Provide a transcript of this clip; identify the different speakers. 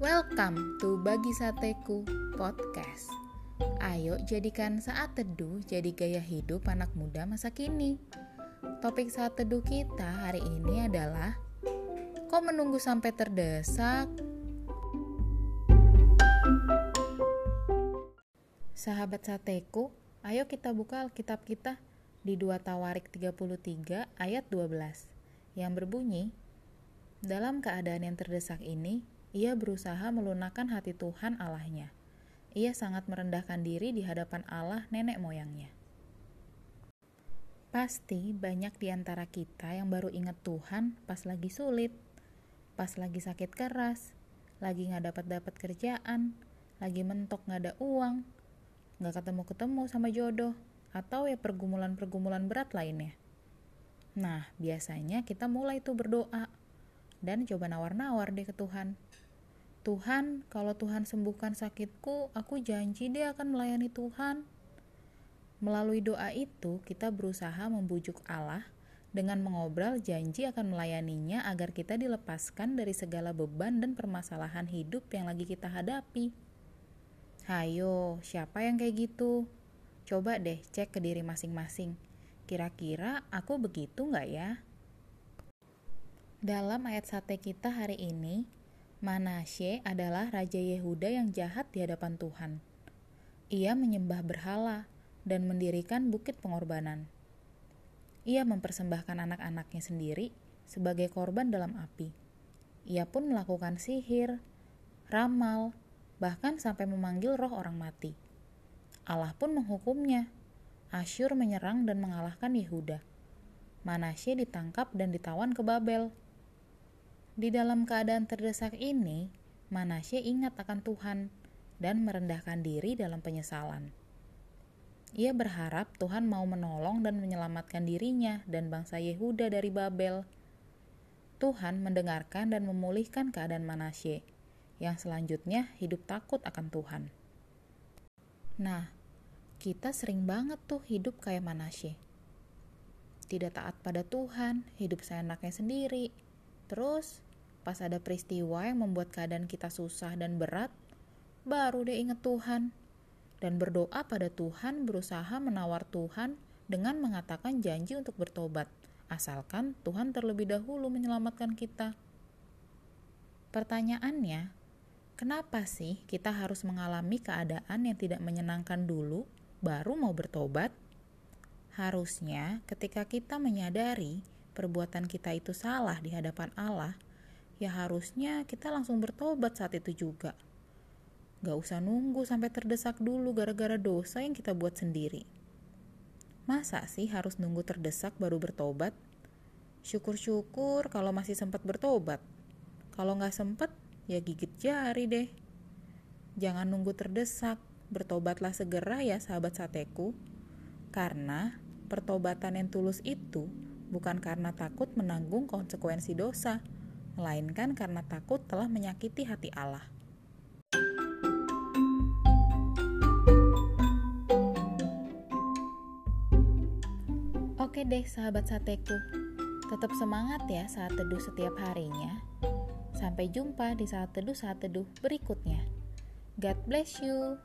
Speaker 1: Welcome to Bagi Sateku Podcast. Ayo jadikan saat teduh jadi gaya hidup anak muda masa kini. Topik saat teduh kita hari ini adalah Kok menunggu sampai terdesak? Sahabat sateku, ayo kita buka Alkitab kita di 2 Tawarik 33 ayat 12 yang berbunyi Dalam keadaan yang terdesak ini, ia berusaha melunakkan hati Tuhan Allahnya. Ia sangat merendahkan diri di hadapan Allah nenek moyangnya. Pasti banyak di antara kita yang baru ingat Tuhan pas lagi sulit, pas lagi sakit keras, lagi nggak dapat dapat kerjaan, lagi mentok nggak ada uang, nggak ketemu-ketemu sama jodoh, atau ya pergumulan-pergumulan berat lainnya. Nah, biasanya kita mulai tuh berdoa dan coba nawar-nawar deh ke Tuhan. Tuhan, kalau Tuhan sembuhkan sakitku, aku janji dia akan melayani Tuhan. Melalui doa itu, kita berusaha membujuk Allah dengan mengobrol janji akan melayaninya agar kita dilepaskan dari segala beban dan permasalahan hidup yang lagi kita hadapi. Hayo, siapa yang kayak gitu? Coba deh cek ke diri masing-masing. Kira-kira aku begitu nggak ya? Dalam ayat sate kita hari ini, Manasye adalah raja Yehuda yang jahat di hadapan Tuhan. Ia menyembah berhala dan mendirikan bukit pengorbanan. Ia mempersembahkan anak-anaknya sendiri sebagai korban dalam api. Ia pun melakukan sihir, ramal, bahkan sampai memanggil roh orang mati. Allah pun menghukumnya. Asyur menyerang dan mengalahkan Yehuda. Manasye ditangkap dan ditawan ke Babel. Di dalam keadaan terdesak ini, Manasye ingat akan Tuhan dan merendahkan diri dalam penyesalan. Ia berharap Tuhan mau menolong dan menyelamatkan dirinya dan bangsa Yehuda dari Babel. Tuhan mendengarkan dan memulihkan keadaan Manasye, yang selanjutnya hidup takut akan Tuhan. Nah, kita sering banget tuh hidup kayak Manasye. Tidak taat pada Tuhan, hidup seenaknya sendiri. Terus, Pas ada peristiwa yang membuat keadaan kita susah dan berat, baru dia ingat Tuhan. Dan berdoa pada Tuhan berusaha menawar Tuhan dengan mengatakan janji untuk bertobat, asalkan Tuhan terlebih dahulu menyelamatkan kita. Pertanyaannya, kenapa sih kita harus mengalami keadaan yang tidak menyenangkan dulu, baru mau bertobat? Harusnya, ketika kita menyadari perbuatan kita itu salah di hadapan Allah, ya harusnya kita langsung bertobat saat itu juga. Gak usah nunggu sampai terdesak dulu gara-gara dosa yang kita buat sendiri. Masa sih harus nunggu terdesak baru bertobat? Syukur-syukur kalau masih sempat bertobat. Kalau nggak sempat, ya gigit jari deh. Jangan nunggu terdesak, bertobatlah segera ya sahabat sateku. Karena pertobatan yang tulus itu bukan karena takut menanggung konsekuensi dosa, melainkan karena takut telah menyakiti hati Allah. Oke deh sahabat sateku, tetap semangat ya saat teduh setiap harinya. Sampai jumpa di saat teduh saat teduh berikutnya. God bless you.